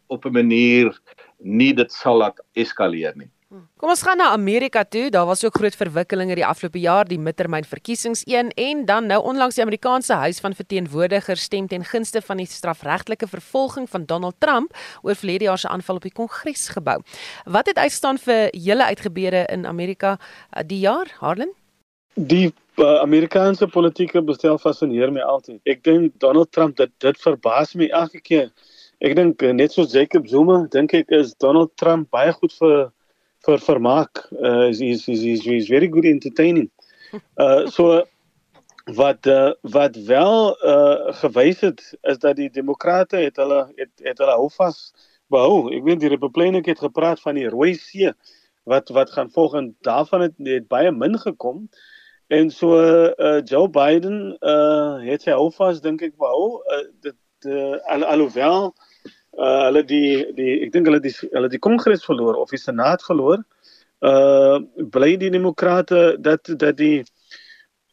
op 'n manier nie dit sal laat eskaleer nie. Kom ons gaan na Amerika toe. Daar was ook groot verwikkelinge die afgelope jaar, die midtermynverkiesings een en dan nou onlangs die Amerikaanse Huis van Verteenwoordigers stem ten gunste van die strafregtelike vervolging van Donald Trump oor verlede jaar se aanval op die Kongresgebou. Wat het uitstaan vir julle uitgebeure in Amerika uh, die jaar, Harlan? Die uh, Amerikaanse politieke bestel fascineer my altyd. Ek dink Donald Trump dit dit verbaas my elke keer. Ek dink uh, net soos Jacob Zuma, dink ek is Donald Trump baie goed vir vir vermaak. Uh he's he's he's, he's very good entertaining. Uh so wat uh, wat wel uh gewys het is dat die demokrate het hulle het het hulle hou vas behou. Ek weet die republikeine het gepraat van die rooi see wat wat gaan volg en daarvan het, het baie min gekom. En so uh Joe Biden uh het sy hou vas dink ek behou. Uh, dit uh, al, alhoewel uh hulle die die ek dink hulle die hulle die kongres verloor of die senaat verloor. Uh bly die demokrate dat dat die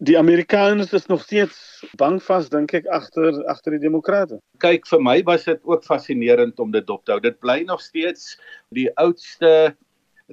die Amerikaners is nog steeds bang vas dink ek agter agter die demokrate. Kyk vir my was dit ook fascinerend om dit dop te hou. Dit bly nog steeds die oudste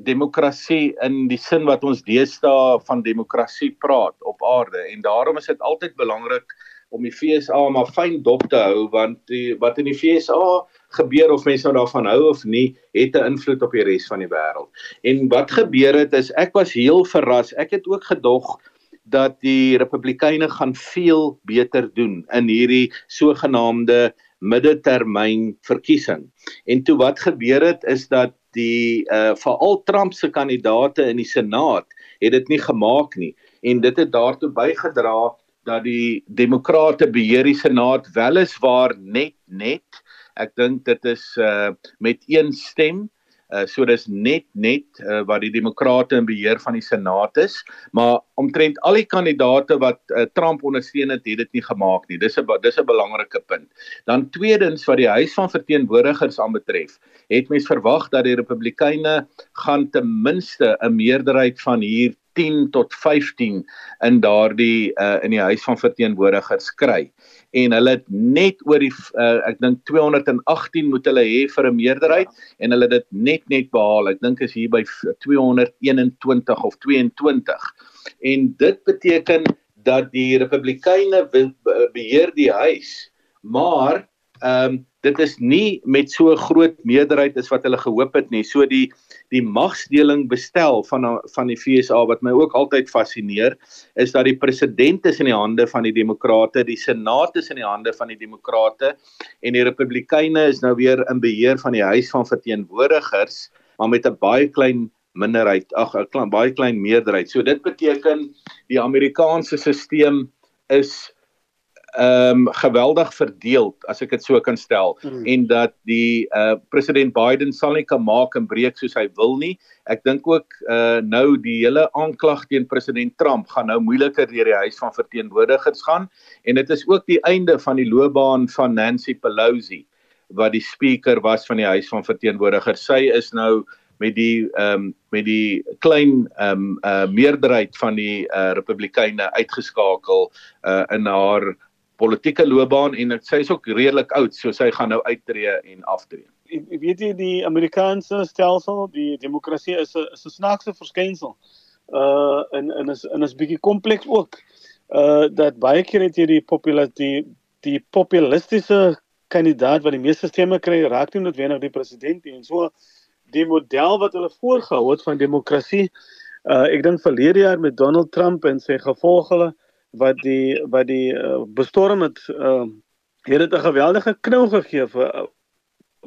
demokrasie in die sin wat ons deesdae van demokrasie praat op aarde en daarom is dit altyd belangrik om die FSA maar fyn dop te hou want die wat in die FSA gebeur of mense nou daarvan hou of nie, het 'n invloed op die res van die wêreld. En wat gebeur het is ek was heel verras. Ek het ook gedog dat die Republikeine gaan veel beter doen in hierdie sogenaamde middetermyn verkiesing. En toe wat gebeur het is dat die uh veral Trump se kandidaate in die Senaat het dit nie gemaak nie en dit het daartoe bygedra dat die demokrate beheer die senaat weliswaar net net ek dink dit is uh met een stem uh so dis net net uh, wat die demokrate in beheer van die senaat is maar omtrent al die kandidate wat uh, Trump ondersteun het het dit nie gemaak nie. Dis 'n dis 'n belangrike punt. Dan tweedens wat die huis van verteenwoordigers aanbetref het mens verwag dat die republikeine gaan ten minste 'n meerderheid van hier 10 tot 15 in daardie uh, in die huis van verteenwoordigers kry. En hulle het net oor die uh, ek dink 218 moet hulle hê vir 'n meerderheid en hulle het dit net net behaal. Ek dink is hier by 221 of 22 en dit beteken dat die republikeine beheer die huis maar ehm um, dit is nie met so 'n groot meerderheid as wat hulle gehoop het nie. So die die magsdeling bestel van van die FSA wat my ook altyd fascineer, is dat die president is in die hande van die demokrate, die senaat is in die hande van die demokrate en die republikeine is nou weer in beheer van die huis van verteenwoordigers, maar met 'n baie klein minderheid, ag 'n baie klein meerderheid. So dit beteken die Amerikaanse stelsel is ehm um, geweldig verdeel as ek dit so kan stel mm. en dat die uh president Biden sal nie kan maak en breek soos hy wil nie. Ek dink ook uh nou die hele aanklag teen president Trump gaan nou moeiliker deur die huis van verteenwoordigers gaan en dit is ook die einde van die loopbaan van Nancy Pelosi wat die speaker was van die huis van verteenwoordigers. Sy is nou met die ehm um, met die klein ehm um, uh meerderheid van die uh Republikeine uitgeskakel uh in haar politieke loopbaan en sy is ook redelik oud, so sy gaan nou uittreë en aftree. Ek weet jy die Amerikaanse stelsel, die demokrasie is 'n is 'n snaakse verskynsel. Uh en en is en is bietjie kompleks ook. Uh dat baie keer het jy die populatie die populistiese kandidaat wat die meeste stemme kry, raak nie noodwendig die president nie en so die model wat hulle voorgehou het van demokrasie. Uh ek dink verlede jaar met Donald Trump en sy gevolge wat die wat die uh, bestorm het uh, het dit 'n geweldige knou gegee vir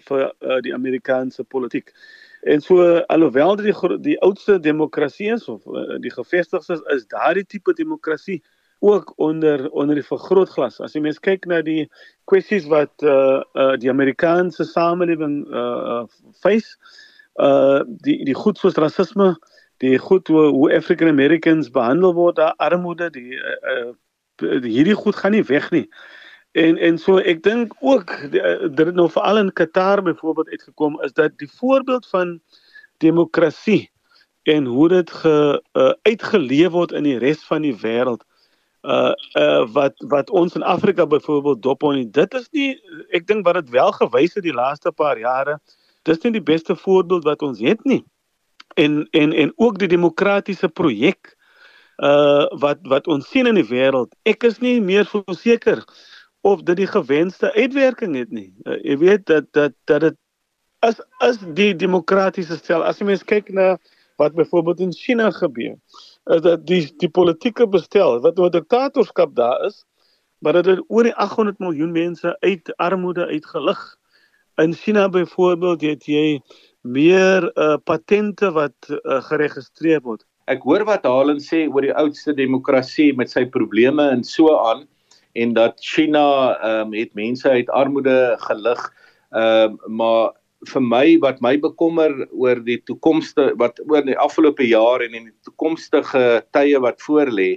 vir uh, die Amerikaanse politiek. En so alhoewel die die oudste demokrasie is of uh, die gevestigdes is, is daardie tipe demokrasie ook onder onder die vergrootglas. As jy mens kyk na die kwessies wat uh, uh die Amerikaanse samelewing uh, uh face uh die die goed soos rasisme, uh die goed hoe, hoe African Americans behandel word, daar armoede, die uh, uh, hierdie goed gaan nie weg nie. En en so ek dink ook dit het nou veral in Qatar byvoorbeeld uitgekom is dat die voorbeeld van demokrasie en hoe dit ge uh, uitgeleef word in die res van die wêreld uh uh wat wat ons in Afrika byvoorbeeld dop on dit is nie ek dink wat dit wel gewys het die laaste paar jare dis nie die beste voorbeeld wat ons het nie en en en ook die demokratiese projek uh wat wat ons sien in die wêreld. Ek is nie meer so seker of dit die gewenste uitwerking het nie. Uh, jy weet dat dat dat dit as as die demokratiese stel as jy mens kyk na wat byvoorbeeld in China gebeur is dat die die politieke bestel wat oor diktatorskap daar is maar dit het oor die 800 miljoen mense uit armoede uitgelig. In China byvoorbeeld het jy meer uh, patente wat uh, geregistreer word. Ek hoor wat Halen sê oor die oudste demokrasie met sy probleme en so aan en dat China ehm um, het mense uit armoede gelig. Ehm um, maar vir my wat my bekommer oor die toekomste wat oor die afgelope jaar en in die toekomstige tye wat voorlê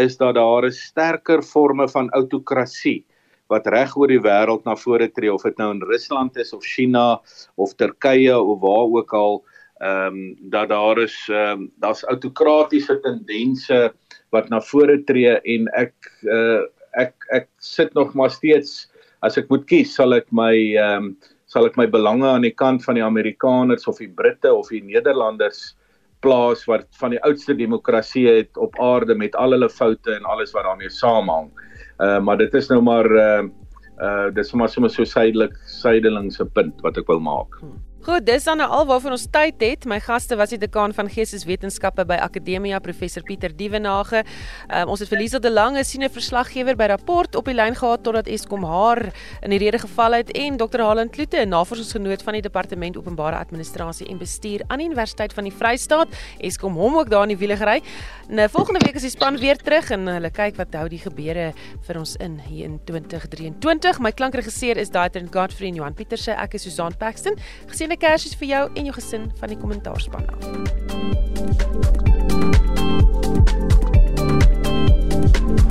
is dat daar 'n sterker forme van autokrasie wat reg oor die wêreld na vore tree of dit nou in Rusland is of China of Turkye of waar ook al ehm um, dat daar is ehm um, daar's autokratiese tendense wat na vore tree en ek uh, ek ek sit nog maar steeds as ek moet kies sal ek my ehm um, sal ek my belange aan die kant van die Amerikaners of die Britte of die Nederlanders plaas wat van die oudste demokrasie het op aarde met al hulle foute en alles wat daarmee saamhang. Uh maar dit is nou maar uh uh dis maar sommer so suidelik suidelingse punt wat ek wil maak. Hmm. Goed, dis dan nou al waarvan ons tyd het. My gaste was die dekaan van Geesteswetenskappe by Akademia, professor Pieter Dievenage. Um, ons het verlies 'n lange siene verslaggewer by rapport op die lyn gehad totdat Eskom haar in die rede geval het en Dr. Halen Kloete, 'n navorsingsgenoot van die Departement Openbare Administrasie en Bestuur aan die Universiteit van die Vrystaat. Eskom hom ook daar in die wiele gery. Nou volgende week is die span weer terug en hulle kyk wat hou die gebeure vir ons in hier in 2023. My klankregisseur is Daitrin Godfrey en Johan Pieterse. Ek is Susan Paxton. Gesien Verskillende kersies vir jou en jou gesin van die kommentaarspan af. Thank you